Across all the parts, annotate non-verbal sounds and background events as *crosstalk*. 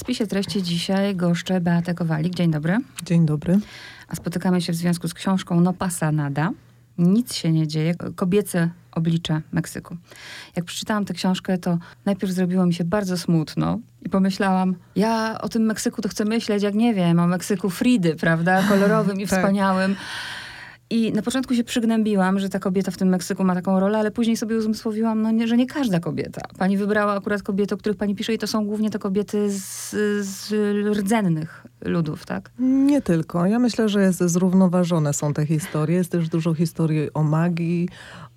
spisie treści dzisiaj goszczę Beatę Kowalik. Dzień dobry. Dzień dobry. A spotykamy się w związku z książką No pasa nada. Nic się nie dzieje. Kobiece oblicze Meksyku. Jak przeczytałam tę książkę, to najpierw zrobiło mi się bardzo smutno i pomyślałam, ja o tym Meksyku to chcę myśleć, jak nie wiem, o Meksyku Fridy, prawda, kolorowym i *laughs* Tak. wspaniałym. I na początku się przygnębiłam, że ta kobieta w tym Meksyku ma taką rolę, ale później sobie uzmysłowiłam, no nie, że nie każda kobieta. Pani wybrała akurat kobiety, o których pani pisze i to są głównie te kobiety z, z rdzennych ludów, tak? Nie tylko. Ja myślę, że jest zrównoważone są te historie. Jest też dużo historii o magii,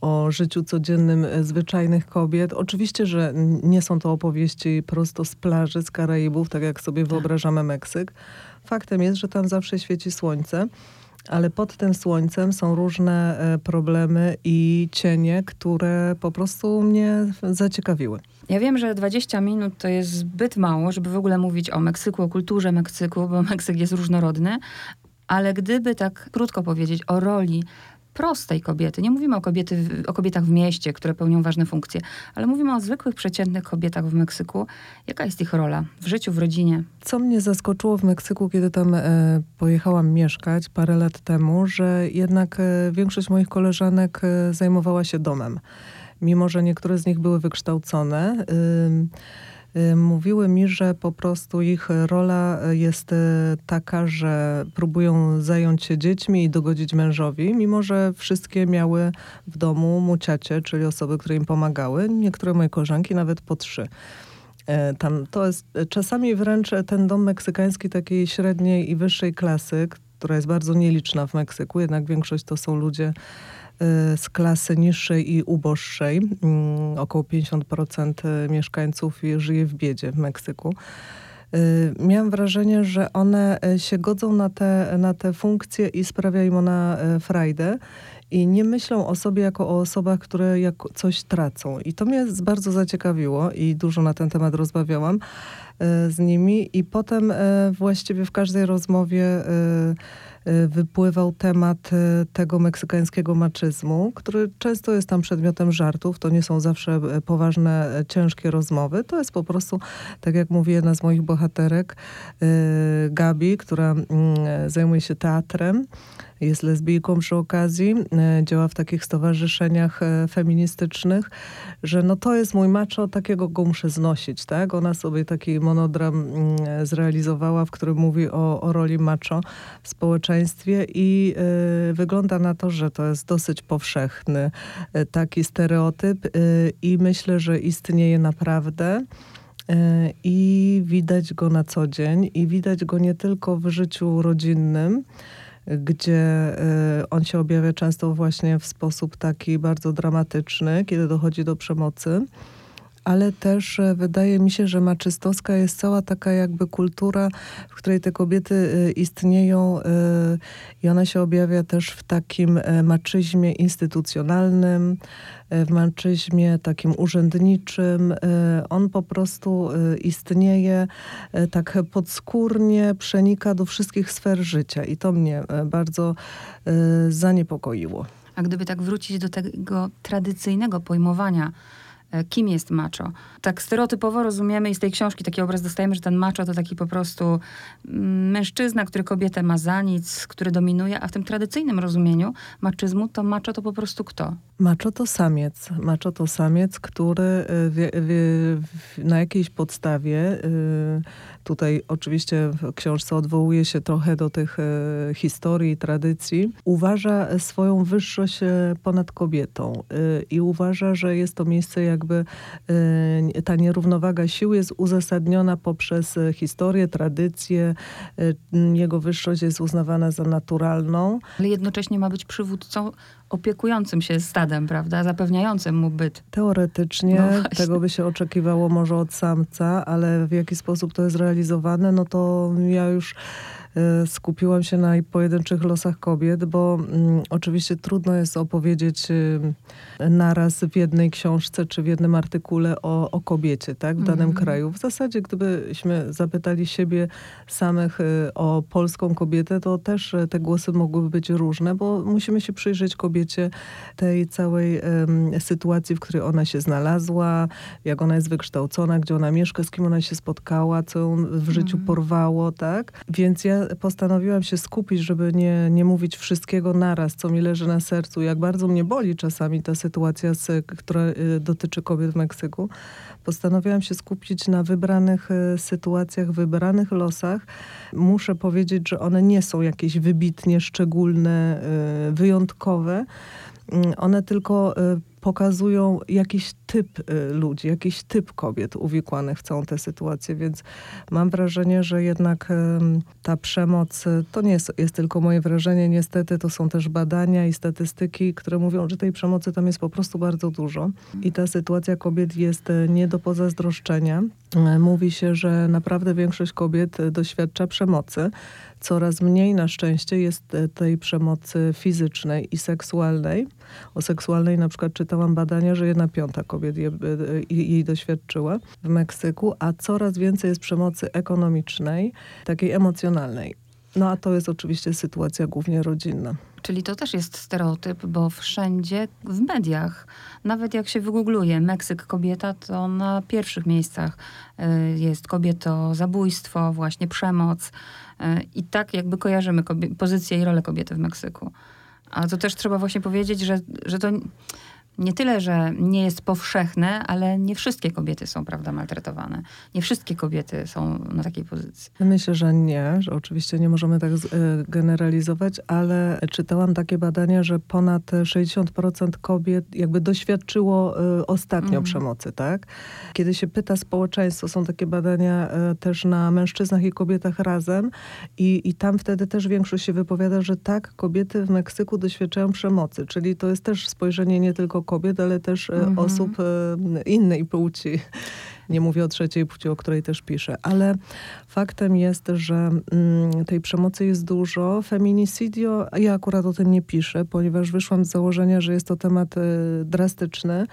o życiu codziennym e, zwyczajnych kobiet. Oczywiście, że nie są to opowieści prosto z plaży, z Karaibów, tak jak sobie wyobrażamy Meksyk. Faktem jest, że tam zawsze świeci słońce. Ale pod tym słońcem są różne e, problemy i cienie, które po prostu mnie zaciekawiły. Ja wiem, że 20 minut to jest zbyt mało, żeby w ogóle mówić o Meksyku, o kulturze Meksyku, bo *laughs* Meksyk jest różnorodny, ale gdyby tak krótko powiedzieć o roli prostej kobiety, nie mówimy o, kobiety, o kobietach w mieście, które pełnią ważne funkcje, ale mówimy o zwykłych, przeciętnych kobietach w Meksyku. Jaka jest ich rola w życiu, w rodzinie? Co mnie zaskoczyło w Meksyku, kiedy tam e, pojechałam mieszkać parę lat temu, że jednak e, większość moich koleżanek e, zajmowała się domem. Mimo, że niektóre z nich były wykształcone, mówiły mi, że po prostu ich rola e, jest e, taka, że próbują zająć się dziećmi i dogodzić mężowi, mimo że wszystkie miały w domu muciacie, czyli osoby, które im pomagały. Niektóre moje koleżanki nawet po trzy. E, Tam to jest czasami wręcz ten dom meksykański takiej średniej i wyższej klasy, która jest bardzo nieliczna w Meksyku, jednak większość to są ludzie z klasy niższej i uboższej. Mm, Około 50% mieszkańców je- żyje w biedzie w Meksyku. E, Miałam wrażenie, że one się godzą na te, na te funkcje i sprawia im ona frajdę i nie myślą o sobie jako o osobach, które jak coś tracą. I to mnie bardzo zaciekawiło i dużo na ten temat rozmawiałam z nimi i potem właściwie w każdej rozmowie wypływał temat e, tego meksykańskiego maczyzmu, który często jest tam przedmiotem żartów. To nie są zawsze e, poważne, ciężkie rozmowy. To jest po prostu, tak jak mówi jedna z moich bohaterek, Gabi, która mm, zajmuje się teatrem. Jest lesbijką przy okazji, e, działa w takich stowarzyszeniach e, feministycznych, że no to jest mój macho, takiego go muszę znosić, tak? Ona sobie taki monodram mm, zrealizowała, w którym mówi o, o roli macho w społeczeństwie i e, wygląda na to, że to jest dosyć powszechny taki stereotyp e, i myślę, że istnieje naprawdę. I widać go na co dzień, i widać go nie tylko w życiu rodzinnym, gdzie e, on się objawia często właśnie w sposób taki bardzo dramatyczny, kiedy dochodzi do przemocy. Ale też e, wydaje mi się, że maczystowska jest cała taka jakby kultura, w której te kobiety e, istnieją e, i ona się objawia też w takim maczyzmie instytucjonalnym, w maczyzmie takim urzędniczym. On po prostu istnieje tak podskórnie, przenika do wszystkich sfer życia i to mnie bardzo zaniepokoiło. A gdyby tak wrócić do tego tradycyjnego pojmowania, kim jest macho. Tak stereotypowo rozumiemy i z tej książki taki obraz dostajemy, że ten macho to taki po prostu mm, mężczyzna, który kobietę ma za nic, który dominuje, a w tym tradycyjnym rozumieniu maczyzmu to macho to po prostu kto? Maczo to samiec. Maczo to samiec, który y, w- na jakiejś podstawie, y, tutaj oczywiście w książce odwołuje się trochę do tych y, historii i tradycji, uważa swoją wyższość y, ponad kobietą y, i uważa, że jest to miejsce jakby, y, ta nierównowaga sił jest uzasadniona poprzez y, historię, tradycję, y, jego wyższość jest uznawana za naturalną. Ale jednocześnie ma być przywódcą opiekującym się stadem, prawda? Zapewniającym mu byt. Teoretycznie No tego by się oczekiwało może od samca, ale w jaki sposób to jest realizowane, no to ja już e, skupiłam się na pojedynczych losach kobiet, bo mm, oczywiście trudno jest opowiedzieć y, naraz w jednej książce czy w jednym artykule o, o kobiecie tak, w danym Mhm. kraju. W zasadzie gdybyśmy zapytali siebie samych y, o polską kobietę, to też te głosy mogłyby być różne, bo musimy się przyjrzeć kobiecie kobiecie tej całej um, sytuacji, w której ona się znalazła, jak ona jest wykształcona, gdzie ona mieszka, z kim ona się spotkała, co ją w życiu mm. porwało, tak? Więc ja postanowiłam się skupić, żeby nie, nie mówić wszystkiego naraz, co mi leży na sercu, jak bardzo mnie boli czasami ta sytuacja, z, która y, dotyczy kobiet w Meksyku. Postanowiłam się skupić na wybranych y, sytuacjach, wybranych losach. Muszę powiedzieć, że one nie są jakieś wybitnie szczególne, y, wyjątkowe. Mm, one tylko pokazują jakiś typ y, ludzi, jakiś typ kobiet uwikłanych w całą tę sytuację, więc mam wrażenie, że jednak ta przemoc y, to nie jest, jest tylko moje wrażenie, niestety to są też badania i statystyki, które mówią, że tej przemocy tam jest po prostu bardzo dużo i ta sytuacja kobiet jest y, nie do pozazdroszczenia. Mówi się, że naprawdę większość kobiet doświadcza przemocy. Coraz mniej na szczęście jest tej przemocy fizycznej i seksualnej. O seksualnej na przykład czytałam badania, że jedna piąta kobiet je, jej doświadczyła w Meksyku, a coraz więcej jest przemocy ekonomicznej, takiej emocjonalnej. No a to jest oczywiście sytuacja głównie rodzinna. Czyli to też jest stereotyp, bo wszędzie w mediach, nawet jak się wygoogluje Meksyk kobieta, to na pierwszych miejscach y, jest kobieto zabójstwo, właśnie przemoc. Y, I tak jakby kojarzymy pozycję i rolę kobiety w Meksyku. A to też trzeba właśnie powiedzieć, że, że to nie tyle, że nie jest powszechne, ale nie wszystkie kobiety są, prawda, maltretowane. Nie wszystkie kobiety są na takiej pozycji. Myślę, że nie, że oczywiście nie możemy tak e, generalizować, ale czytałam takie badania, że ponad 60% kobiet jakby doświadczyło e, ostatnio mm. przemocy, tak? Kiedy się pyta społeczeństwo, są takie badania e, też na mężczyznach i kobietach razem i, i tam wtedy też większość się wypowiada, że tak, kobiety w Meksyku doświadczają przemocy, czyli to jest też spojrzenie nie tylko kobiet, ale też e, mhm. osób e, innej płci. Nie mówię o trzeciej płci, o której też piszę, ale faktem jest, że mm, tej przemocy jest dużo. Feminicidio, ja akurat o tym nie piszę, ponieważ wyszłam z założenia, że jest to temat e, drastyczny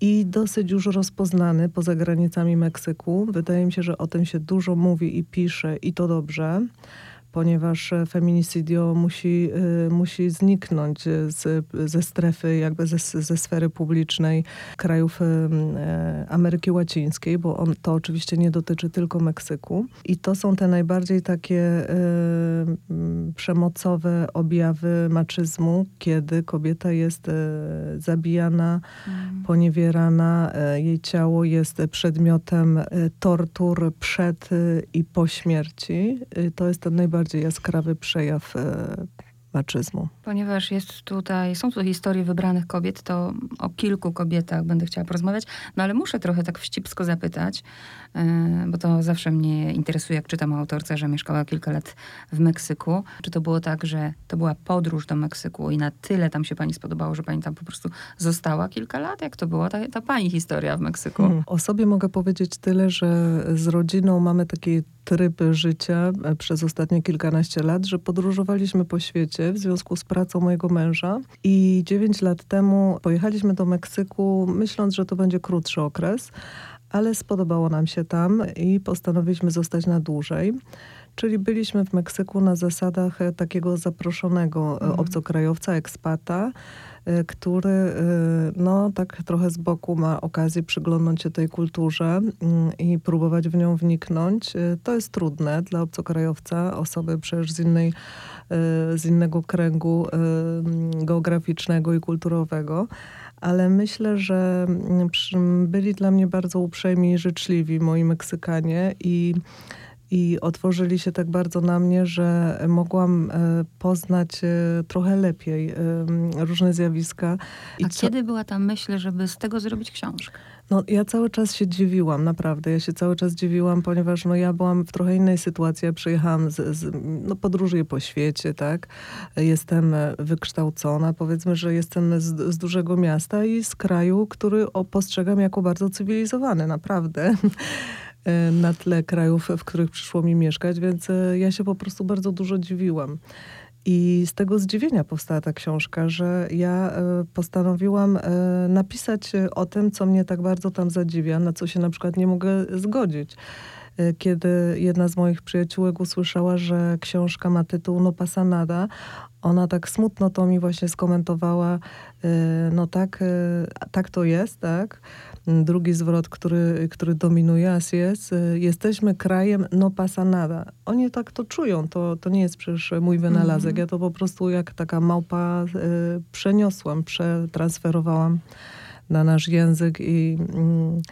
i dosyć już rozpoznany poza granicami Meksyku. Wydaje mi się, że o tym się dużo mówi i pisze i to dobrze ponieważ feminicidio musi, y, musi zniknąć z, ze strefy, jakby ze, ze sfery publicznej krajów y, y, Ameryki Łacińskiej, bo on, to oczywiście nie dotyczy tylko Meksyku. I to są te najbardziej takie przemocowe objawy maczyzmu, kiedy kobieta jest zabijana, mm. poniewierana, jej ciało jest przedmiotem tortur przed i po śmierci. To jest ten najbardziej najbardziej jaskrawy przejaw e, maczyzmu. Ponieważ jest tutaj, są tu historie wybranych kobiet, to o kilku kobietach będę chciała porozmawiać, no ale muszę trochę tak wścibsko zapytać, bo to zawsze mnie interesuje, jak czytam o autorce, że mieszkała kilka lat w Meksyku. Czy to było tak, że to była podróż do Meksyku i na tyle tam się pani spodobało, że pani tam po prostu została kilka lat? Jak to była ta, ta pani historia w Meksyku? Hmm. O sobie mogę powiedzieć tyle, że z rodziną mamy taki tryb życia e, przez ostatnie kilkanaście lat, że podróżowaliśmy po świecie w związku z pracą mojego męża i dziewięć lat temu pojechaliśmy do Meksyku, myśląc, że to będzie krótszy okres, ale spodobało nam się tam i postanowiliśmy zostać na dłużej. Czyli byliśmy w Meksyku na zasadach e, takiego zaproszonego e, mhm. obcokrajowca, ekspata, Y, który no tak trochę z boku ma okazję przyglądnąć się tej kulturze mm, i próbować w nią wniknąć. To jest trudne dla obcokrajowca, osoby przecież z innej z innego kręgu geograficznego i kulturowego ale myślę, że mm, byli dla mnie bardzo uprzejmi i życzliwi moi Meksykanie i i otworzyli się tak bardzo na mnie, że mogłam e, poznać e, trochę lepiej różne zjawiska. I A co... kiedy była ta myśl, żeby z tego zrobić książkę? No, ja cały czas się dziwiłam, naprawdę. Ja się cały czas dziwiłam, ponieważ no, ja byłam w trochę innej sytuacji. Ja przyjechałam z, z no, podróżuję po świecie, tak? Jestem wykształcona, powiedzmy, że jestem z, z dużego miasta i z kraju, który postrzegam jako bardzo cywilizowany, naprawdę. *laughs* Na tle krajów, w których przyszło mi mieszkać, więc e, ja się po prostu bardzo dużo dziwiłam. I z tego zdziwienia powstała ta książka, że ja e, postanowiłam napisać o tym, co mnie tak bardzo tam zadziwia, na co się na przykład nie mogę zgodzić. Kiedy jedna z moich przyjaciółek usłyszała, że książka ma tytuł No pasa nada, ona tak smutno to mi właśnie skomentowała, no tak, tak to jest, tak. Drugi zwrot, który, który dominuje, as jest, jesteśmy krajem no pasa nada. Oni tak to czują, to, to nie jest przecież mój wynalazek. Mm -hmm. Ja to po prostu jak taka małpa przeniosłam, przetransferowałam na nasz język i... Mm,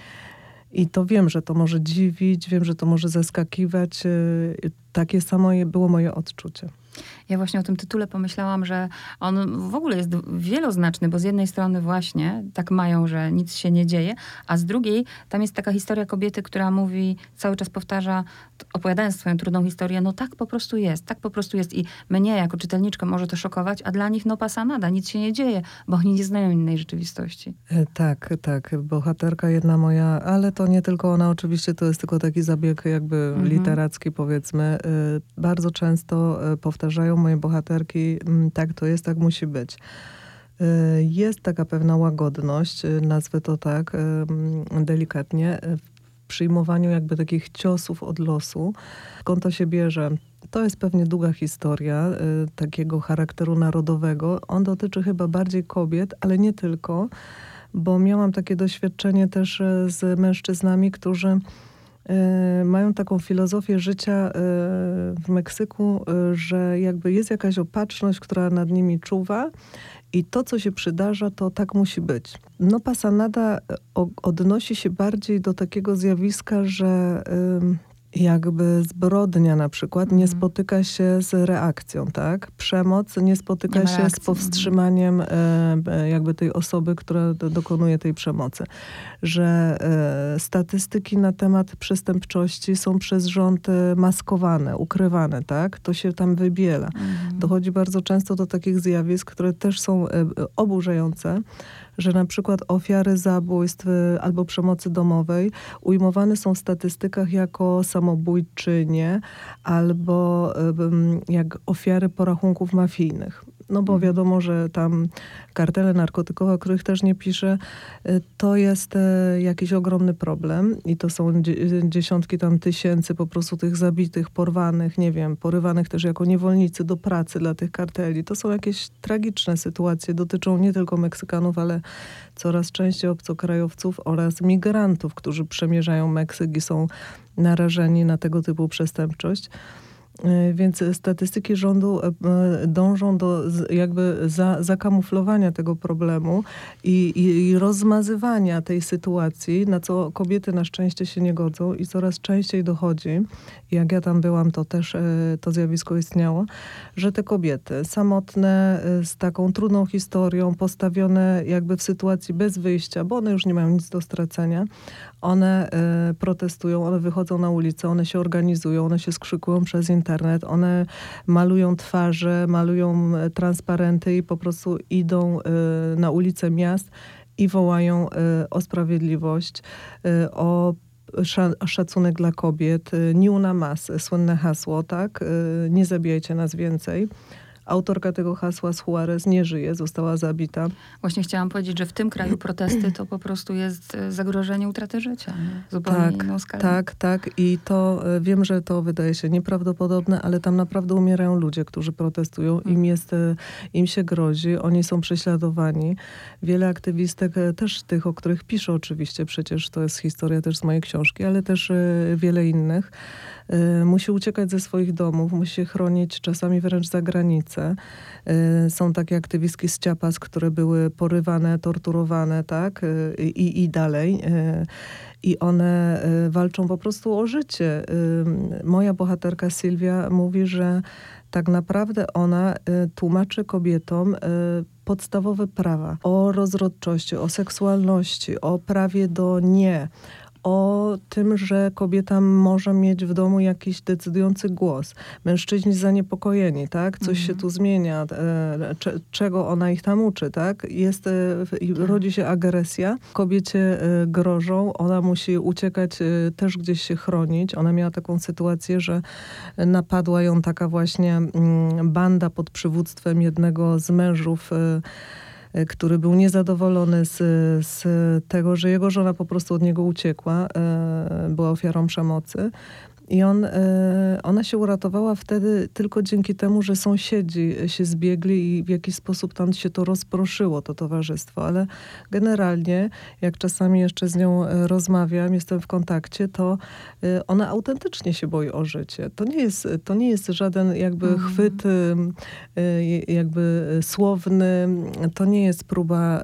i to wiem, że to może dziwić, wiem, że to może zaskakiwać. Y, takie samo było moje odczucie. Ja właśnie o tym tytule pomyślałam, że on w ogóle jest wieloznaczny, bo z jednej strony właśnie tak mają, że nic się nie dzieje, a z drugiej tam jest taka historia kobiety, która mówi, cały czas powtarza, opowiadając swoją trudną historię, no tak po prostu jest, tak po prostu jest i mnie jako czytelniczkę może to szokować, a dla nich no pasanada, nic się nie dzieje, bo oni nie znają innej rzeczywistości. E, tak, tak, bohaterka jedna moja, ale to nie tylko ona, oczywiście to jest tylko taki zabieg jakby mhm. literacki powiedzmy. E, bardzo często e, powtarzają moje bohaterki, mm, tak to jest, tak musi być. Y, jest taka pewna łagodność, y, nazwę to tak y, mm, delikatnie, w przyjmowaniu jakby takich ciosów od losu. Skąd to się bierze? To jest pewnie długa historia takiego charakteru narodowego. On dotyczy chyba bardziej kobiet, ale nie tylko, bo miałam takie doświadczenie też z mężczyznami, którzy mają taką filozofię życia e, w Meksyku, e, że jakby jest jakaś opatrzność, która nad nimi czuwa i to, co się przydarza, to tak musi być. No Pasanada odnosi się bardziej do takiego zjawiska, że jakby zbrodnia na przykład nie mhm. spotyka się z reakcją, tak? Przemoc nie spotyka nie się reakcji. z mhm. powstrzymaniem e, jakby tej osoby, która do, dokonuje tej przemocy. Że e, statystyki na temat przestępczości są przez rząd e, maskowane, ukrywane, tak? To się tam wybiela. Mm. Dochodzi bardzo często do takich zjawisk, które też są oburzające, że na przykład ofiary zabójstw y, albo przemocy domowej ujmowane są w statystykach jako samobójczynie albo y, jak ofiary porachunków mafijnych no bo mhm. wiadomo, że tam kartele narkotykowe, o których też nie piszę, y, to jest e, jakiś ogromny problem i to są dziesiątki tam tysięcy po prostu tych zabitych, porwanych, nie wiem, porywanych też jako niewolnicy do pracy dla tych karteli. To są jakieś tragiczne sytuacje, dotyczą nie tylko Meksykanów, ale coraz częściej obcokrajowców oraz migrantów, którzy przemierzają Meksyk i są narażeni na tego typu przestępczość. E, więc statystyki rządu e, e, dążą do jakby za, zakamuflowania tego problemu i, i, i, rozmazywania tej sytuacji, na co kobiety na szczęście się nie godzą i coraz częściej dochodzi, jak ja tam byłam, to też to zjawisko istniało, że te kobiety samotne, z taką trudną historią, postawione jakby w sytuacji bez wyjścia, bo one już nie mają nic do stracenia, one protestują, one wychodzą na ulicę, one się organizują, one się skrzykują przez internet. One malują twarze, malują e, transparenty i po prostu idą e, na ulice miast i wołają e, o sprawiedliwość, o szacunek dla kobiet. Nie una mas, słynne hasło, tak? Nie zabijajcie nas więcej. Autorka tego hasła z Juarez nie żyje, została zabita. Właśnie chciałam powiedzieć, że w tym kraju protesty to po prostu jest e, zagrożenie utraty życia. Nie? Zupełnie tak, skalę. Tak, tak. I to e, wiem, że to wydaje się nieprawdopodobne, ale tam naprawdę umierają ludzie, którzy protestują. Im, mhm. jest, e, im się grozi, oni są prześladowani. Wiele aktywistek, też tych, o których piszę oczywiście, przecież to jest historia też z mojej książki, ale też wiele innych, musi uciekać ze swoich domów, musi chronić czasami wręcz za granicę. Są takie aktywistki z Ciapas, które były porywane, torturowane, tak? I, i dalej. I one walczą po prostu o życie. Moja bohaterka Sylwia mówi, że tak naprawdę ona tłumaczy kobietom podstawowe prawa o rozrodczości, o seksualności, o prawie do nie, o tym, że kobieta może mieć w domu jakiś decydujący głos. Mężczyźni zaniepokojeni, tak? Coś mhm. się tu zmienia, e, czego ona ich tam uczy, tak? Jest, e, tak. rodzi się agresja, kobiecie e, grożą, ona musi uciekać, też gdzieś się chronić. Ona miała taką sytuację, że napadła ją taka właśnie mm, banda pod przywództwem jednego z mężów który był niezadowolony z, z tego, że jego żona po prostu od niego uciekła, e, była ofiarą przemocy. I on, e, ona się uratowała wtedy tylko dzięki temu, że sąsiedzi się zbiegli i w jakiś sposób tam się to rozproszyło, to towarzystwo. Ale generalnie, jak czasami jeszcze z nią e, rozmawiam, jestem w kontakcie, to e, ona autentycznie się boi o życie. To nie jest, to nie jest żaden jakby mhm. chwyt jakby słowny, to nie jest próba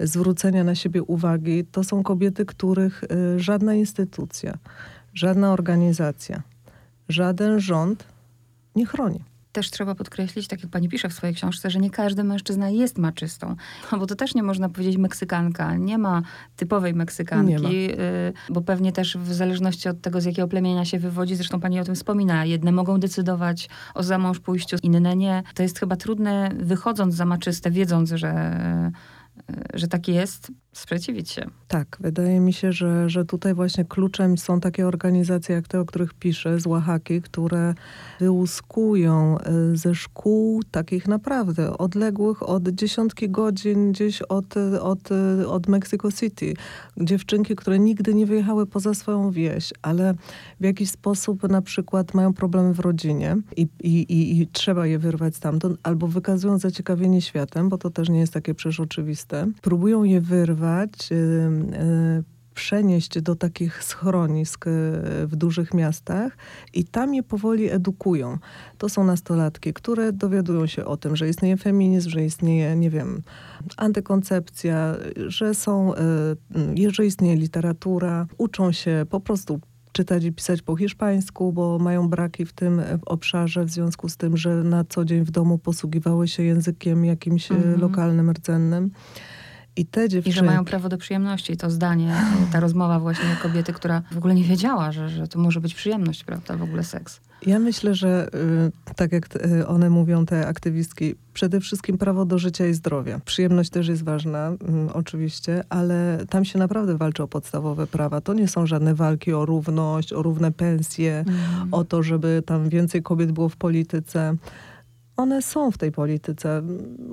zwrócenia na siebie uwagi. To są kobiety, których żadna instytucja, żadna organizacja, żaden rząd nie chroni. Też trzeba podkreślić, tak jak pani pisze w swojej książce, że nie każdy mężczyzna jest maczystą. *laughs* Bo to też nie można powiedzieć Meksykanka. Nie ma typowej Meksykanki, y, bo pewnie też w zależności od tego, z jakiego plemienia się wywodzi, zresztą pani o tym wspomina, jedne mogą decydować o zamąż pójściu, inne nie. To jest chyba trudne, wychodząc za maczystę, wiedząc, że że tak jest, sprzeciwić się. Tak, wydaje mi się, że, że tutaj właśnie kluczem są takie organizacje jak te, o których piszę, z Oaxaki, które wyłuskują e, ze szkół takich naprawdę odległych od dziesiątki godzin gdzieś od, od, od Mexico City. Dziewczynki, które nigdy nie wyjechały poza swoją wieś, ale w jakiś sposób na przykład mają problemy w rodzinie i, i, i, i trzeba je wyrwać stamtąd, albo wykazują zaciekawienie światem, bo to też nie jest takie przecież oczywiste. Próbują je wyrwać, yy, przenieść do takich schronisk y, w dużych miastach i tam je powoli edukują. To są nastolatki, które dowiadują się o tym, że istnieje feminizm, że istnieje, nie wiem, antykoncepcja, że są, y, że istnieje literatura. Uczą się po prostu czytać i pisać po hiszpańsku, bo mają braki w tym obszarze, w związku z tym, że na co dzień w domu posługiwały się językiem jakimś mhm. lokalnym, rdzennym. I te dziewczyny... I że mają prawo do przyjemności. To zdanie, ta rozmowa właśnie kobiety, która w ogóle nie wiedziała, że, że to może być przyjemność, prawda, w ogóle seks. Ja myślę, że y, tak jak y, one mówią, te aktywistki, przede wszystkim prawo do życia i zdrowia. Przyjemność też jest ważna, y, oczywiście, ale tam się naprawdę walczy o podstawowe prawa. To nie są żadne walki o równość, o równe pensje, mm. o to, żeby tam więcej kobiet było w polityce one są w tej polityce.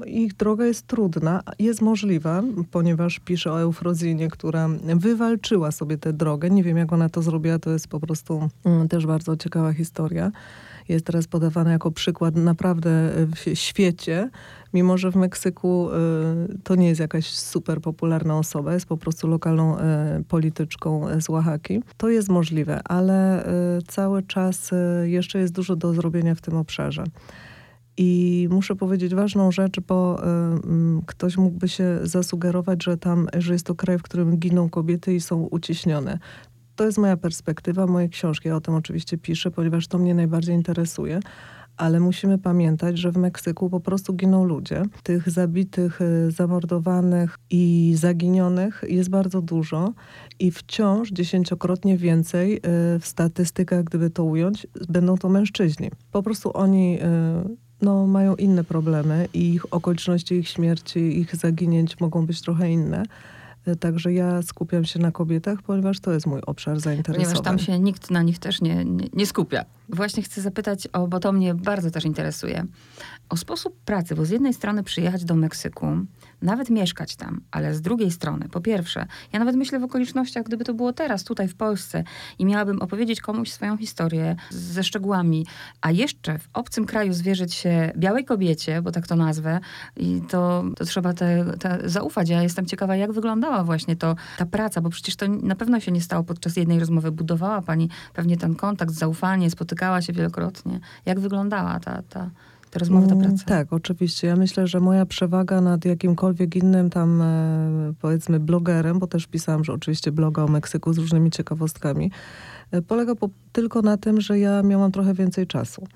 Ich droga jest trudna, jest możliwa, ponieważ pisze o Eufrozinie, która wywalczyła sobie tę drogę. Nie wiem, jak ona to zrobiła, to jest po prostu mm, też bardzo ciekawa historia. Jest teraz podawana jako przykład naprawdę w świecie, mimo że w Meksyku y, to nie jest jakaś super popularna osoba, jest po prostu lokalną y, polityczką z Oaxaki. To jest możliwe, ale cały czas jeszcze jest dużo do zrobienia w tym obszarze. I muszę powiedzieć ważną rzecz, bo y, ktoś mógłby się zasugerować, że tam, że jest to kraj, w którym giną kobiety i są uciśnione. To jest moja perspektywa, moje książki. Ja o tym oczywiście piszę, ponieważ to mnie najbardziej interesuje. Ale musimy pamiętać, że w Meksyku po prostu giną ludzie. Tych zabitych, y, zamordowanych i zaginionych jest bardzo dużo i wciąż dziesięciokrotnie więcej y, w statystykach, gdyby to ująć, będą to mężczyźni. Po prostu oni no, mają inne problemy i ich okoliczności ich śmierci, ich zaginięć mogą być trochę inne. Także ja skupiam się na kobietach, ponieważ to jest mój obszar zainteresowania. Ponieważ tam się nikt na nich też nie, nie, nie, skupia. Właśnie chcę zapytać o, bo to mnie bardzo też interesuje, o sposób pracy, bo z jednej strony przyjechać do Meksyku, nawet mieszkać tam, ale z drugiej strony, po pierwsze, ja nawet myślę w okolicznościach, gdyby to było teraz, tutaj w Polsce i miałabym opowiedzieć komuś swoją historię ze szczegółami, a jeszcze w obcym kraju zwierzyć się białej kobiecie, bo tak to nazwę, i to, to trzeba te, te zaufać. Ja jestem ciekawa, jak wyglądała właśnie to, ta praca, bo przecież to na pewno się nie stało podczas jednej rozmowy. Budowała pani pewnie ten kontakt, zaufanie, spotykała się wielokrotnie. Jak wyglądała ta, ta te rozmowy do mm, pracy. Tak, oczywiście. Ja myślę, że moja przewaga nad jakimkolwiek innym tam e, powiedzmy blogerem, bo też pisałam, że oczywiście bloga o Meksyku z różnymi ciekawostkami, e, polega po, tylko na tym, że ja miałam trochę więcej czasu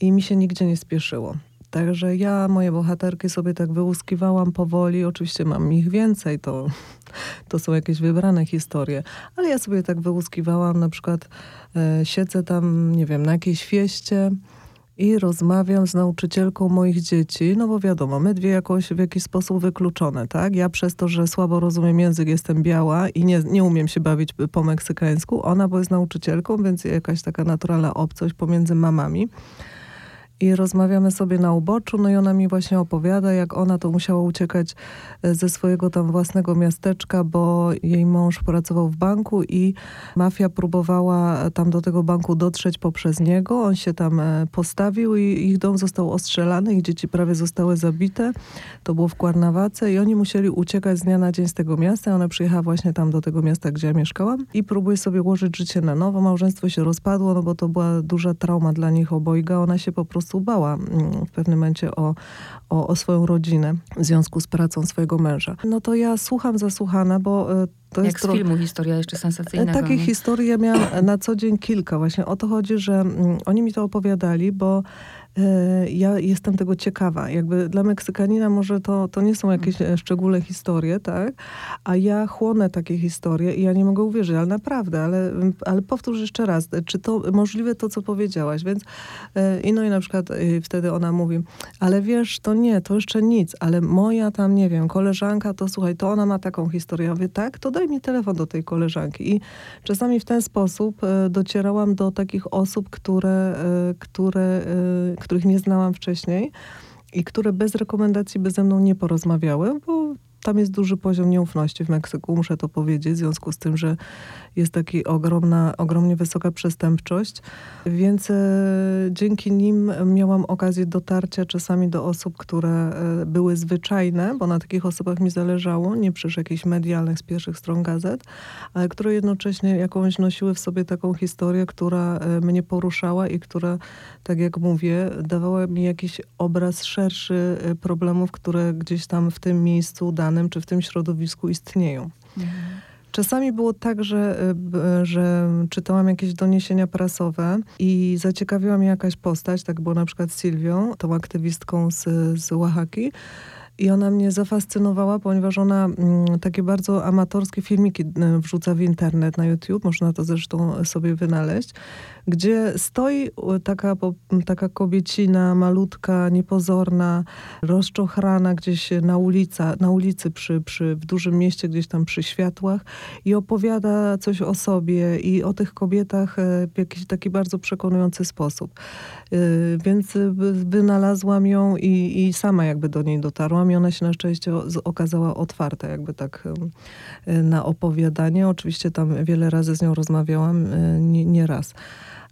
i mi się nigdzie nie spieszyło. Także ja moje bohaterki sobie tak wyłuskiwałam powoli. Oczywiście mam ich więcej, to, *laughs* to są jakieś wybrane historie, ale ja sobie tak wyłuskiwałam, na przykład e, siedzę tam, nie wiem, na jakiejś fieście, i rozmawiam z nauczycielką moich dzieci, no bo wiadomo, my dwie jakoś w jakiś sposób wykluczone, tak? Ja przez to, że słabo rozumiem język, jestem biała i nie, nie umiem się bawić po meksykańsku, ona bo jest nauczycielką, więc jakaś taka naturalna obcość pomiędzy mamami. I rozmawiamy sobie na uboczu, no i ona mi właśnie opowiada, jak ona to musiała uciekać e, ze swojego tam własnego miasteczka, bo jej mąż pracował w banku i mafia próbowała tam do tego banku dotrzeć poprzez niego. On się tam e, postawił i ich dom został ostrzelany, ich dzieci prawie zostały zabite. To było w Kwarnawace i oni musieli uciekać z dnia na dzień z tego miasta. Ona przyjechała właśnie tam do tego miasta, gdzie ja mieszkałam i próbuje sobie ułożyć życie na nowo. Małżeństwo się rozpadło, no bo to była duża trauma dla nich obojga. Ona się po prostu bała mm, w pewnym momencie o, o, o swoją rodzinę w związku z pracą swojego męża. No to ja słucham zasłuchana, bo e, to Jak jest z filmu historia jeszcze sensacyjna. Takich historii ja miałam na co dzień kilka. Właśnie o to chodzi, że mm, oni mi to opowiadali, bo E, ja jestem tego ciekawa. Jakby dla Meksykanina może to, to nie są jakieś e, szczególne historie, tak? A ja chłonę takie historie i ja nie mogę uwierzyć, ale naprawdę, ale, ale powtórz jeszcze raz, czy to możliwe to, co powiedziałaś? Więc e, i no i na przykład wtedy ona mówi, ale wiesz, to nie, to jeszcze nic, ale moja tam, nie wiem, koleżanka, to słuchaj, to ona ma taką historię. Ja mówię, tak, to daj mi telefon do tej koleżanki. I czasami w ten sposób docierałam do takich osób, które, które których nie znałam wcześniej i które bez rekomendacji by ze mną nie porozmawiały, bo tam jest duży poziom nieufności w Meksyku, muszę to powiedzieć, w związku z tym, że jest taka ogromna, ogromnie wysoka przestępczość, więc e, dzięki nim miałam okazję dotarcia czasami do osób, które e, były zwyczajne, bo na takich osobach mi zależało, nie przez jakichś medialnych z pierwszych stron gazet, ale które jednocześnie jakąś nosiły w sobie taką historię, która e, mnie poruszała i która, tak jak mówię, dawała mi jakiś obraz szerszy problemów, które gdzieś tam w tym miejscu danym czy w tym środowisku istnieją. Mhm. Czasami było tak, że, e, że czytałam jakieś doniesienia prasowe i zaciekawiła mnie jakaś postać, tak było na przykład z Sylwią, tą aktywistką z, z Oaxaki, i ona mnie zafascynowała, ponieważ ona mm, takie bardzo amatorskie filmiki y, wrzuca w internet, na YouTube, można to zresztą sobie wynaleźć, gdzie stoi taka, taka kobiecina, malutka, niepozorna, rozczochrana gdzieś na, ulica, na ulicy przy, przy, w dużym mieście, gdzieś tam przy światłach i opowiada coś o sobie i o tych kobietach e, w jakiś taki bardzo przekonujący sposób. E, więc wynalazłam ją i, i sama jakby do niej dotarłam i ona się na szczęście okazała otwarta jakby tak e, na opowiadanie. Oczywiście tam wiele razy z nią rozmawiałam, nie, nie raz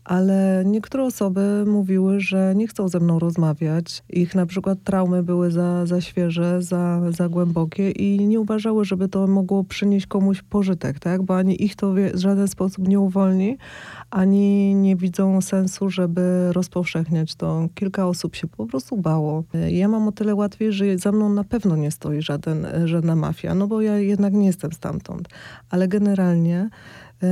ale niektóre osoby mówiły, że nie chcą ze mną rozmawiać. Ich na przykład traumy były za, za świeże, za, za głębokie i nie uważały, żeby to mogło przynieść komuś pożytek, tak? Bo ani ich to w żaden sposób nie uwolni, ani nie widzą sensu, żeby rozpowszechniać to. Kilka osób się po prostu bało. Ja mam o tyle łatwiej, że za mną na pewno nie stoi żaden, żadna mafia, no bo ja jednak nie jestem stamtąd. Ale generalnie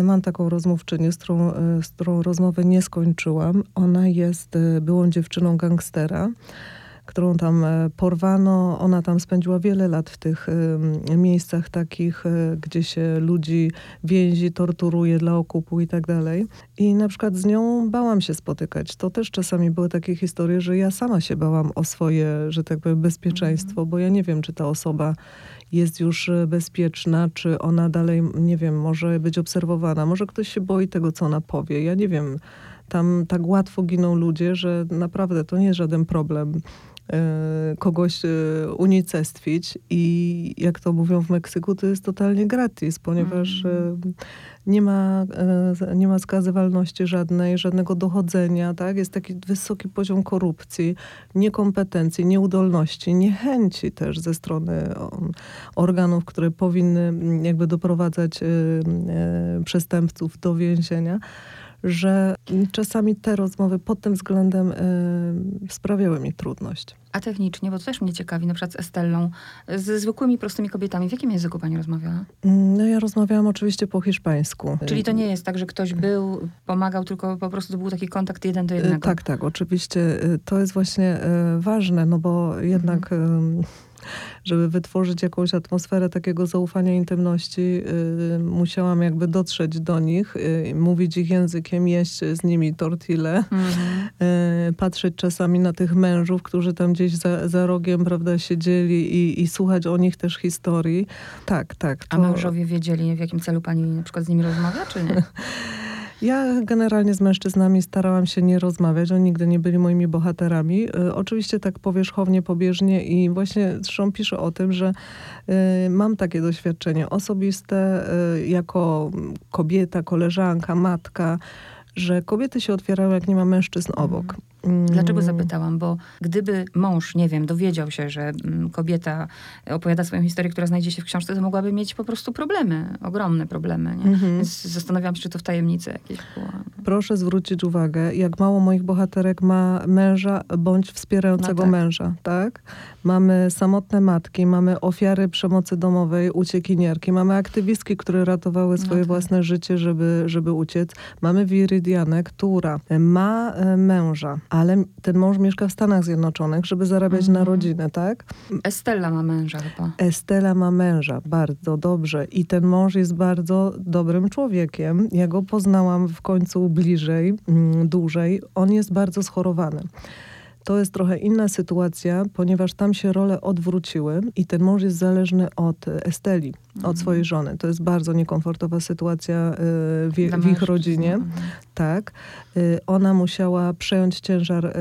mam taką rozmówczynię, z którą, e, z którą rozmowę nie skończyłam. Ona jest e, byłą dziewczyną gangstera którą tam porwano. Ona tam spędziła wiele lat w tych miejscach takich, gdzie się ludzi więzi, torturuje dla okupu i tak dalej. I na przykład z nią bałam się spotykać. To też czasami były takie historie, że ja sama się bałam o swoje, że tak powiem, bezpieczeństwo, mhm. bo ja nie wiem, czy ta osoba jest już e, bezpieczna, czy ona dalej, nie wiem, może być obserwowana. Może ktoś się boi tego, co ona powie. Ja nie wiem. Tam tak łatwo giną ludzie, że naprawdę to nie jest żaden problem kogoś e, unicestwić i jak to mówią w Meksyku, to jest totalnie gratis, ponieważ mm nie ma, e, nie ma skazywalności żadnej, żadnego dochodzenia, tak? Jest taki wysoki poziom korupcji, niekompetencji, nieudolności, niechęci też ze strony organów, które powinny jakby doprowadzać e, e, przestępców do więzienia że czasami te rozmowy pod tym względem y, sprawiały mi trudność. A technicznie, bo to też mnie ciekawi, na przykład z Estellą, ze zwykłymi, prostymi kobietami, w jakim języku pani rozmawiała? Mm, no ja rozmawiałam oczywiście po hiszpańsku. Czyli to nie jest tak, że ktoś był, pomagał, tylko po prostu to był taki kontakt jeden do jednego? Tak, tak, oczywiście. Y, to jest właśnie y, ważne, no bo jednak... Mhm żeby wytworzyć jakąś atmosferę takiego zaufania, intymności, y, musiałam jakby dotrzeć do nich, y, mówić ich językiem, jeść z nimi tortille, mhm. y, patrzeć czasami na tych mężów, którzy tam gdzieś za, za rogiem, prawda, siedzieli i, i słuchać o nich też historii. Tak, tak. To... A mężowie wiedzieli, w jakim celu pani na przykład z nimi rozmawia, czy nie? *laughs* Ja generalnie z mężczyznami starałam się nie rozmawiać, oni nigdy nie byli moimi bohaterami. Y, oczywiście tak powierzchownie, pobieżnie i właśnie zresztą piszę o tym, że y, mam takie doświadczenie osobiste y, jako kobieta, koleżanka, matka, że kobiety się otwierają, jak nie ma mężczyzn obok. Dlaczego zapytałam? Bo gdyby mąż, nie wiem, dowiedział się, że mm, kobieta opowiada swoją historię, która znajdzie się w książce, to mogłaby mieć po prostu problemy, ogromne problemy. Nie? Mhm. Więc zastanawiam się, czy to w tajemnicy jakieś było. Proszę zwrócić uwagę, jak mało moich bohaterek ma męża bądź wspierającego no tak. męża, tak? Mamy samotne matki, mamy ofiary przemocy domowej, uciekinierki, mamy aktywistki, które ratowały no swoje no tak. własne życie, żeby, żeby uciec. Mamy Wiridianę, która ma e, męża, ale ten mąż mieszka w Stanach Zjednoczonych, żeby zarabiać na mhm. rodzinę, tak? Estella ma męża chyba. Estella ma męża, bardzo dobrze. I ten mąż jest bardzo dobrym człowiekiem. Ja go poznałam w końcu bliżej, mm, dłużej. On jest bardzo schorowany. To jest trochę inna sytuacja, ponieważ tam się role odwróciły i ten mąż jest zależny od Esteli, mhm. od swojej żony. To jest bardzo niekomfortowa sytuacja y, w, w ich rodzinie. Mhm. Tak. Y, ona musiała przejąć ciężar y,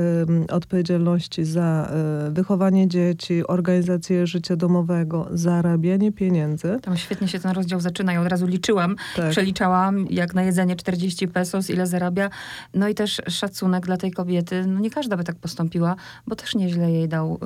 odpowiedzialności za wychowanie dzieci, organizację życia domowego, zarabianie pieniędzy. Tam świetnie się ten rozdział zaczyna. Ja od razu liczyłam, tak. przeliczałam jak na jedzenie 40 pesos, ile zarabia. No i też szacunek dla tej kobiety. No nie każda by tak postąpiła postąpiła, bo też nieźle jej dał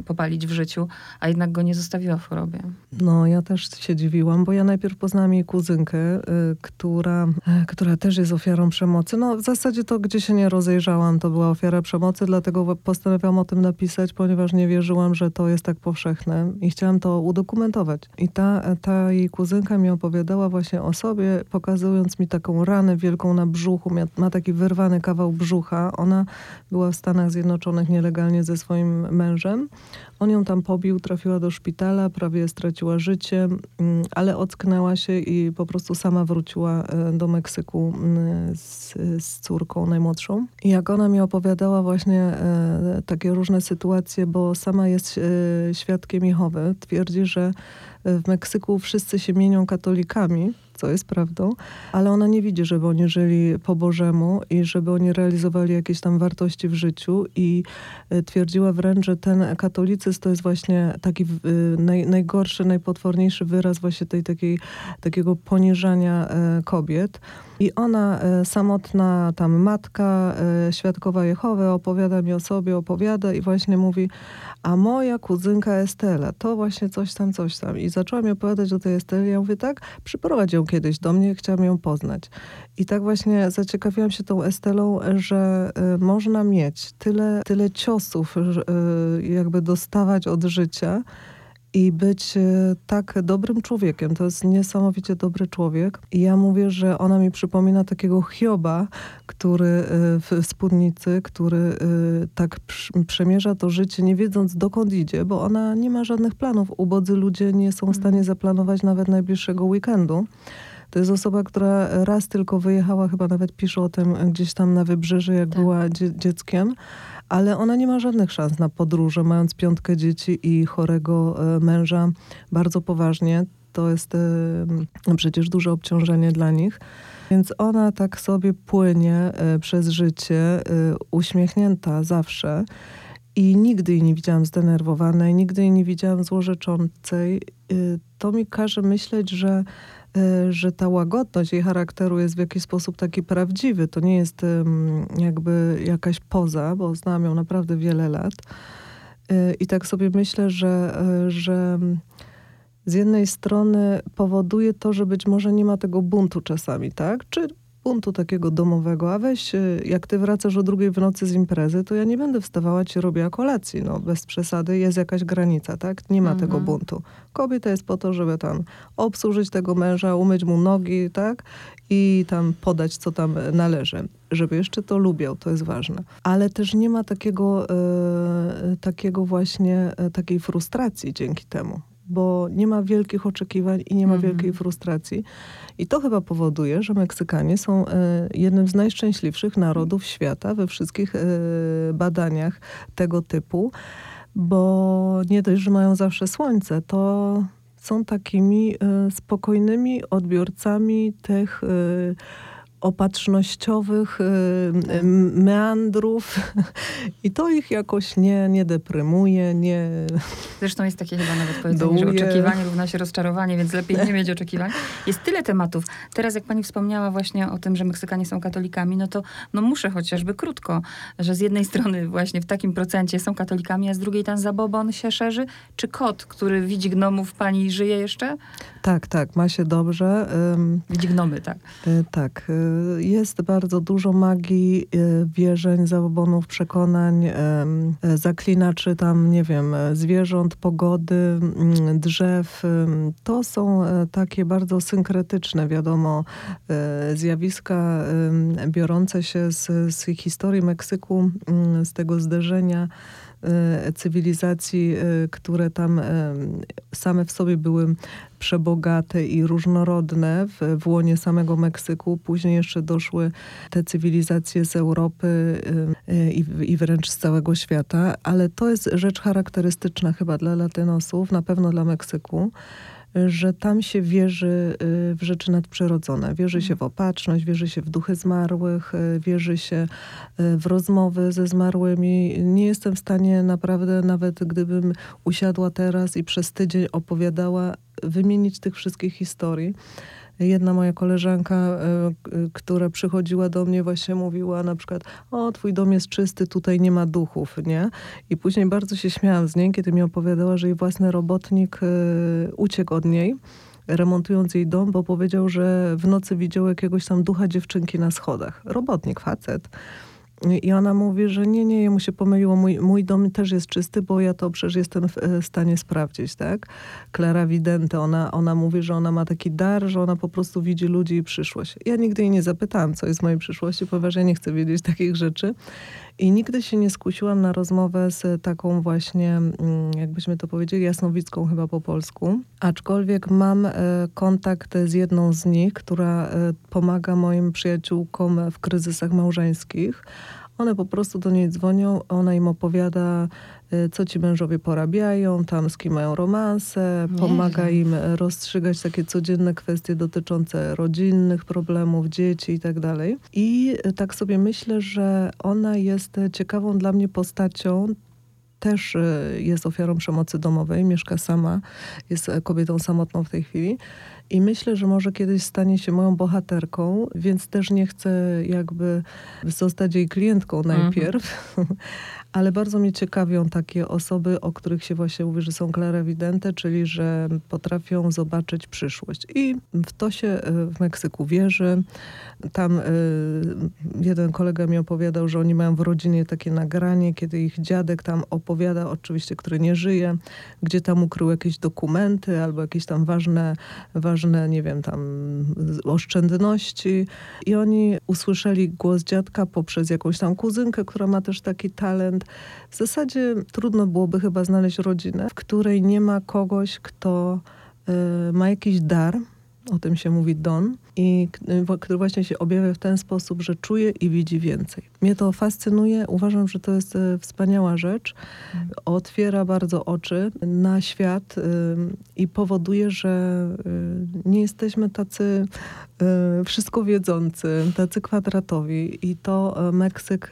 y, popalić w życiu, a jednak go nie zostawiła w chorobie. No, ja też się dziwiłam, bo ja najpierw poznałam jej kuzynkę, y, która, y, która też jest ofiarą przemocy. No, w zasadzie to, gdzie się nie rozejrzałam, to była ofiara przemocy, dlatego postanowiłam o tym napisać, ponieważ nie wierzyłam, że to jest tak powszechne i chciałam to udokumentować. I ta, ta jej kuzynka mi opowiadała właśnie o sobie, pokazując mi taką ranę wielką na brzuchu, ma, taki wyrwany kawał brzucha. Ona była w Stanach Zjednoczonych nielegalnie ze swoim mężem. On ją tam pobił, trafiła do szpitala, prawie straciła życie, mm, ale ocknęła się i po prostu sama wróciła e, do Meksyku mm, z, z córką najmłodszą. I jak ona mi opowiadała właśnie e, takie różne sytuacje, bo sama jest e, świadkiem Jehowy, twierdzi, że w Meksyku wszyscy się mienią katolikami, co jest prawdą, ale ona nie widzi, żeby oni żyli po Bożemu i żeby oni realizowali jakieś tam wartości w życiu i e, twierdziła wręcz, że ten katolicyzm to jest właśnie taki e, naj, najgorszy, najpotworniejszy wyraz właśnie tej takiej, takiego poniżania e, kobiet. I ona, samotna tam matka, świadkowa Jehowy, opowiada mi o sobie, opowiada i właśnie mówi, a moja kuzynka Estela, to właśnie coś tam, coś tam. I zaczęła mi opowiadać o tej Esteli. Ja mówię, tak, przyprowadź ją kiedyś do mnie, chciałam ją poznać. I tak właśnie zaciekawiłam się tą Estelą, że y, można mieć tyle, tyle ciosów, jakby dostawać od życia, i być e, tak dobrym człowiekiem. To jest niesamowicie dobry człowiek. I ja mówię, że ona mi przypomina takiego Hioba, który e, w spódnicy, który e, tak przemierza to życie, nie wiedząc dokąd idzie, bo ona nie ma żadnych planów. Ubodzy ludzie nie są w stanie mhm. zaplanować nawet najbliższego weekendu. To jest osoba, która raz tylko wyjechała, chyba nawet pisze o tym gdzieś tam na wybrzeże, jak tak. była dzie dzieckiem ale ona nie ma żadnych szans na podróże, mając piątkę dzieci i chorego e, męża bardzo poważnie. To jest e, przecież duże obciążenie dla nich. Więc ona tak sobie płynie e, przez życie, uśmiechnięta zawsze. I nigdy jej nie widziałam zdenerwowanej, nigdy jej nie widziałam złorzeczącej. To mi każe myśleć, że że ta łagodność jej charakteru jest w jakiś sposób taki prawdziwy. To nie jest jakby jakaś poza, bo znam ją naprawdę wiele lat. E, I tak sobie myślę, że, e, że z jednej strony powoduje to, że być może nie ma tego buntu czasami, tak? Czy buntu takiego domowego, a weź, y, jak ty wracasz o drugiej w nocy z imprezy, to ja nie będę wstawała ci robiła kolacji, no bez przesady, jest jakaś granica, tak? Nie ma mhm. tego buntu. Kobieta jest po to, żeby tam obsłużyć tego męża, umyć mu nogi, tak? I tam podać, co tam należy. Żeby jeszcze to lubiał, to jest ważne. Ale też nie ma takiego, e, takiego właśnie, e, takiej frustracji dzięki temu bo nie ma wielkich oczekiwań i nie ma mhm. wielkiej frustracji. I to chyba powoduje, że Meksykanie są e, jednym z najszczęśliwszych narodów świata we wszystkich e, badaniach tego typu, bo nie dość, że mają zawsze słońce, to są takimi e, spokojnymi odbiorcami tych opatrznościowych y, meandrów *laughs* i to ich jakoś nie, nie deprymuje, nie Zresztą jest takie chyba nawet powiedzenie, że oczekiwanie równa się rozczarowanie, więc lepiej nie mieć oczekiwań. *laughs* Jest tyle tematów. Teraz jak pani wspomniała właśnie o tym, że Meksykanie są katolikami, no to no muszę chociażby krótko, że z jednej strony właśnie w takim procencie są katolikami, a z drugiej ten zabobon się szerzy. Czy kot, który widzi gnomów, pani żyje jeszcze? Tak, tak, ma się dobrze. Widzi gnomy, tak. Y, tak. Y, jest bardzo dużo magii, y, wierzeń, zabobonów, przekonań, zaklinaczy tam, nie wiem, zwierząt, pogody, mm, drzew. To są takie bardzo synkretyczne, wiadomo, zjawiska biorące się z, z historii Meksyku, mm, z tego zderzenia E, cywilizacji, e, które tam e, same w sobie były przebogate i różnorodne w, w łonie samego Meksyku. Później jeszcze doszły te cywilizacje z Europy i, i wręcz z całego świata, ale to jest rzecz charakterystyczna chyba dla latynosów, na pewno dla Meksyku że tam się wierzy y, w rzeczy nadprzyrodzone. Wierzy się w opatrzność, wierzy się w duchy zmarłych, y, wierzy się y, w rozmowy ze zmarłymi. Nie jestem w stanie naprawdę, nawet gdybym usiadła teraz i przez tydzień opowiadała, wymienić tych wszystkich historii. Jedna moja koleżanka, e, która przychodziła do mnie, właśnie mówiła na przykład, o, twój dom jest czysty, tutaj nie ma duchów, nie? I później bardzo się śmiałam z niej, kiedy mi opowiadała, że jej własny robotnik e, uciekł od niej remontując jej dom, bo powiedział, że w nocy widział jakiegoś tam ducha dziewczynki na schodach. Robotnik, facet. I ona mówi, że nie, nie, jemu się pomyliło, mój, mój dom też jest czysty, bo ja to przecież jestem w e, stanie sprawdzić, tak? Klara Widente, ona, ona mówi, że ona ma taki dar, że ona po prostu widzi ludzi i przyszłość. Ja nigdy jej nie zapytałam, co jest w mojej przyszłości, ponieważ ja nie chcę wiedzieć takich rzeczy. I nigdy się nie skusiłam na rozmowę z taką właśnie, mm, jakbyśmy to powiedzieli, jasnowicką chyba po polsku. Aczkolwiek mam e, kontakt z jedną z nich, która e, pomaga moim przyjaciółkom w kryzysach małżeńskich. One po prostu do niej dzwonią, ona im opowiada, co ci mężowie porabiają, tam z kim mają romanse, pomaga im rozstrzygać takie codzienne kwestie dotyczące rodzinnych problemów, dzieci i tak dalej. I y, tak sobie myślę, że ona jest ciekawą dla mnie postacią, też y, jest ofiarą przemocy domowej, mieszka sama, jest kobietą samotną w tej chwili. I myślę, że może kiedyś stanie się moją bohaterką, więc też nie chcę jakby zostać jej klientką najpierw, mhm. *laughs* ale bardzo mnie ciekawią takie osoby, o których się właśnie mówi, że są klarewidente, czyli że potrafią zobaczyć przyszłość. I w to się e, w Meksyku wierzy. Tam y, jeden kolega mi opowiadał, że oni mają w rodzinie takie nagranie, kiedy ich dziadek tam opowiada, oczywiście, który nie żyje, gdzie tam ukrył jakieś dokumenty albo jakieś tam ważne, ważne nie wiem, tam oszczędności. I oni usłyszeli głos dziadka poprzez jakąś tam kuzynkę, która ma też taki talent. W zasadzie trudno byłoby chyba znaleźć rodzinę, w której nie ma kogoś, kto y, ma jakiś dar, o tym się mówi don, i który właśnie się objawia w ten sposób, że czuje i widzi więcej. Mnie to fascynuje, uważam, że to jest e, wspaniała rzecz. Otwiera bardzo oczy na świat i powoduje, że y, nie jesteśmy tacy y, wszystko wiedzący, tacy kwadratowi i to Meksyk,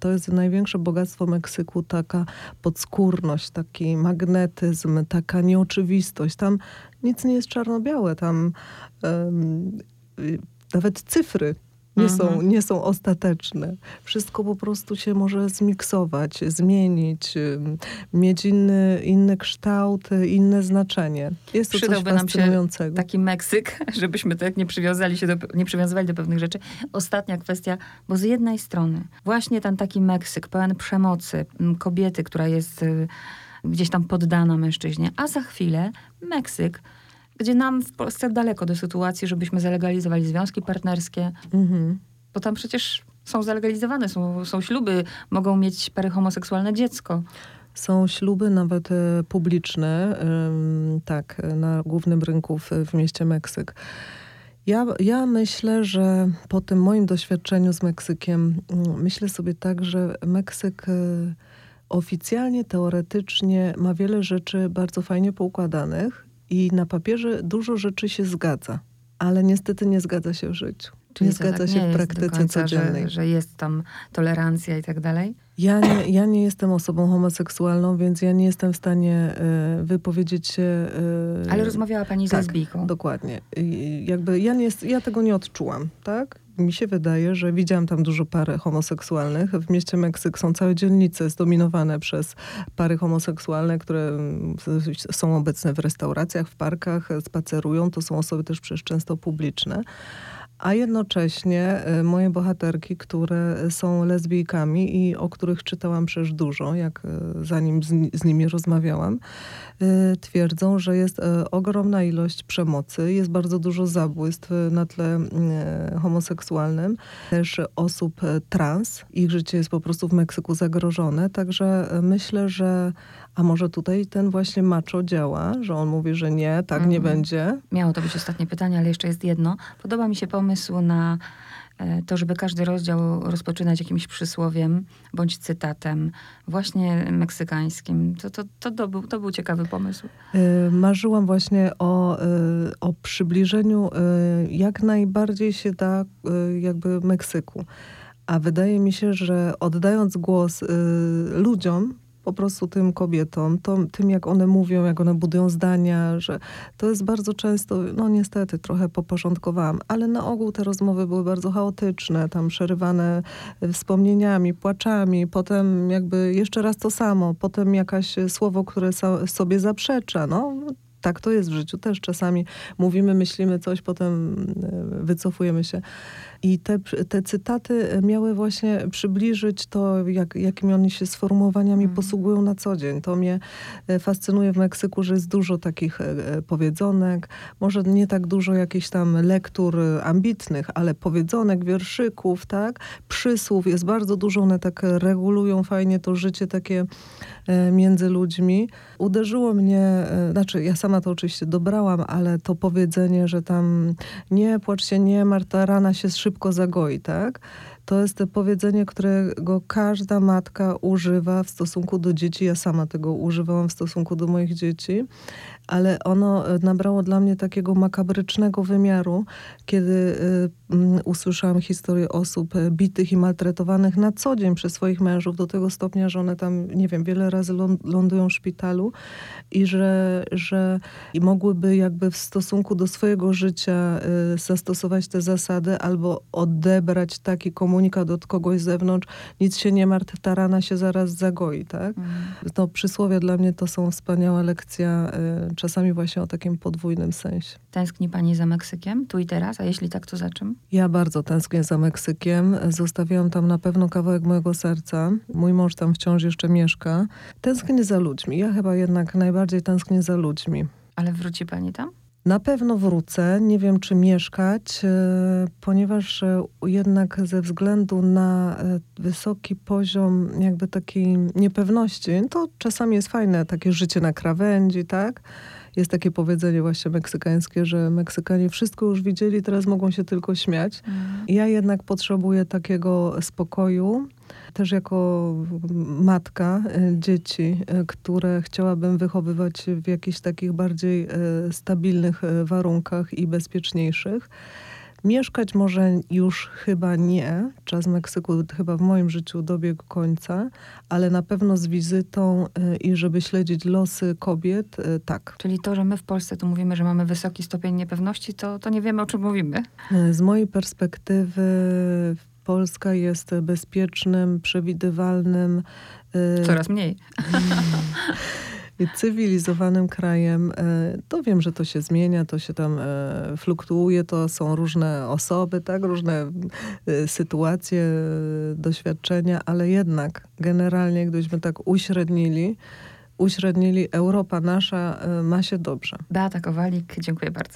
to jest największe bogactwo Meksyku, taka podskórność, taki magnetyzm, taka nieoczywistość. Tam nic nie jest czarno-białe, tam um, nawet cyfry nie, mhm. są, nie są ostateczne. Wszystko po prostu się może zmiksować, zmienić, mieć inny, inny kształt, inne znaczenie. Jest to Przydałby coś fascynującego. nam się taki Meksyk, *laughs* żebyśmy tak nie, przywiązali się do, nie przywiązywali do pewnych rzeczy. Ostatnia kwestia, bo z jednej strony właśnie ten taki Meksyk pełen przemocy, kobiety, która jest y, gdzieś tam poddana mężczyźnie, a za chwilę Meksyk, gdzie nam w Polsce daleko do sytuacji, żebyśmy zalegalizowali związki partnerskie, mhm. bo tam przecież są zalegalizowane, są, są śluby, mogą mieć pary homoseksualne dziecko. Są śluby nawet e, publiczne, tak, na głównym rynku w, w mieście Meksyk. Ja, ja myślę, że po tym moim doświadczeniu z Meksykiem, mm, myślę sobie tak, że Meksyk e, oficjalnie, teoretycznie ma wiele rzeczy bardzo fajnie poukładanych i na papierze dużo rzeczy się zgadza, ale niestety nie zgadza się w życiu. Czyli nie to zgadza tak się nie w praktyce końca, codziennej. Że, że jest tam tolerancja i tak dalej. Ja nie, ja nie jestem osobą homoseksualną, więc ja nie jestem w stanie e, wypowiedzieć się. e, Ale rozmawiała pani z tak, lesbijką. Dokładnie. I jakby ja, nie, jest- ja tego nie odczułam, tak? Mi się wydaje, że widziałam tam dużo par homoseksualnych. W mieście Meksyk są całe dzielnice zdominowane przez pary homoseksualne, które mm, są obecne w restauracjach, w parkach, spacerują. To są osoby też przecież często publiczne. A jednocześnie e, moje bohaterki, które są lesbijkami i o których czytałam przecież dużo, jak e, zanim z, z nimi rozmawiałam, e, twierdzą, że jest ogromna ilość przemocy, jest bardzo dużo zabójstw na tle homoseksualnym, też osób trans. Ich życie jest po prostu w Meksyku zagrożone, także myślę, że a może tutaj ten właśnie macho działa, że on mówi, że nie, tak nie Mhm. będzie. Miało to być ostatnie pytanie, ale jeszcze jest jedno. Podoba mi się pomysł na e, to, żeby każdy rozdział rozpoczynać jakimś przysłowiem bądź cytatem, właśnie meksykańskim. To, to, to, to, był, to był ciekawy pomysł. Y, Marzyłam właśnie o, y, o przybliżeniu jak najbardziej się da jakby Meksyku. A wydaje mi się, że oddając głos ludziom, po prostu tym kobietom, to, tym jak one mówią, jak one budują zdania, że to jest bardzo często, no niestety trochę poporządkowałam, ale na ogół te rozmowy były bardzo chaotyczne, tam przerywane wspomnieniami, płaczami, potem jakby jeszcze raz to samo, potem jakaś słowo, które so, sobie zaprzecza, no. Tak to jest w życiu też. Czasami mówimy, myślimy coś, potem y, wycofujemy się. I te, te cytaty miały właśnie przybliżyć to, jak, jakimi oni się sformułowaniami Mm. posługują na co dzień. To mnie e, fascynuje w Meksyku, że jest dużo takich e, powiedzonek, może nie tak dużo jakichś tam lektur e, ambitnych, ale powiedzonek, wierszyków, tak? Przysłów jest bardzo dużo, one tak regulują fajnie to życie takie e, między ludźmi. Uderzyło mnie, e, znaczy ja sama to oczywiście dobrałam, ale to powiedzenie, że tam nie płacz się, nie martw, ta rana się szybko zagoi, tak? To jest to powiedzenie, którego każda matka używa w stosunku do dzieci. Ja sama tego używałam w stosunku do moich dzieci, ale ono e, nabrało dla mnie takiego makabrycznego wymiaru, kiedy y, mm, usłyszałam historię osób e, bitych i maltretowanych na co dzień przez swoich mężów, do tego stopnia, że one tam, nie wiem, wiele razy lą- lądują w szpitalu i że, że i mogłyby jakby w stosunku do swojego życia zastosować te zasady albo odebrać taki komunikat od kogoś z zewnątrz, nic się nie martw, ta rana się zaraz zagoi, tak? Mm. No przysłowie dla mnie to są wspaniała lekcja, czasami właśnie o takim podwójnym sensie. Tęskni pani za Meksykiem, tu i teraz? A jeśli tak, to za czym? Ja bardzo tęsknię za Meksykiem. Zostawiłam tam na pewno kawałek mojego serca. Mój mąż tam wciąż jeszcze mieszka. Tęsknię za ludźmi. Ja chyba jednak najbardziej tęsknię za ludźmi. Ale wróci pani tam? Na pewno wrócę, nie wiem czy mieszkać, e, ponieważ e, jednak ze względu na e, wysoki poziom jakby takiej niepewności, to czasami jest fajne takie życie na krawędzi, tak? Jest takie powiedzenie właśnie meksykańskie, że Meksykanie wszystko już widzieli, teraz mogą się tylko śmiać. Ja jednak potrzebuję takiego spokoju, też jako matka e, dzieci, e, które chciałabym wychowywać w jakichś takich bardziej e, stabilnych warunkach i bezpieczniejszych. Mieszkać może już chyba nie. Czas Meksyku chyba w moim życiu dobiegł końca, ale na pewno z wizytą e, i żeby śledzić losy kobiet, e, tak. Czyli to, że my w Polsce tu mówimy, że mamy wysoki stopień niepewności, to, to nie wiemy, o czym mówimy. E, Z mojej perspektywy Polska jest bezpiecznym, przewidywalnym, Coraz mniej. *laughs* *laughs* cywilizowanym krajem. E, To wiem, że to się zmienia, to się tam e, fluktuuje, to są różne osoby, tak, różne e, sytuacje, doświadczenia, ale jednak generalnie, gdybyśmy tak uśrednili, uśrednili, Europa nasza ma się dobrze. Beata Kowalik, dziękuję bardzo.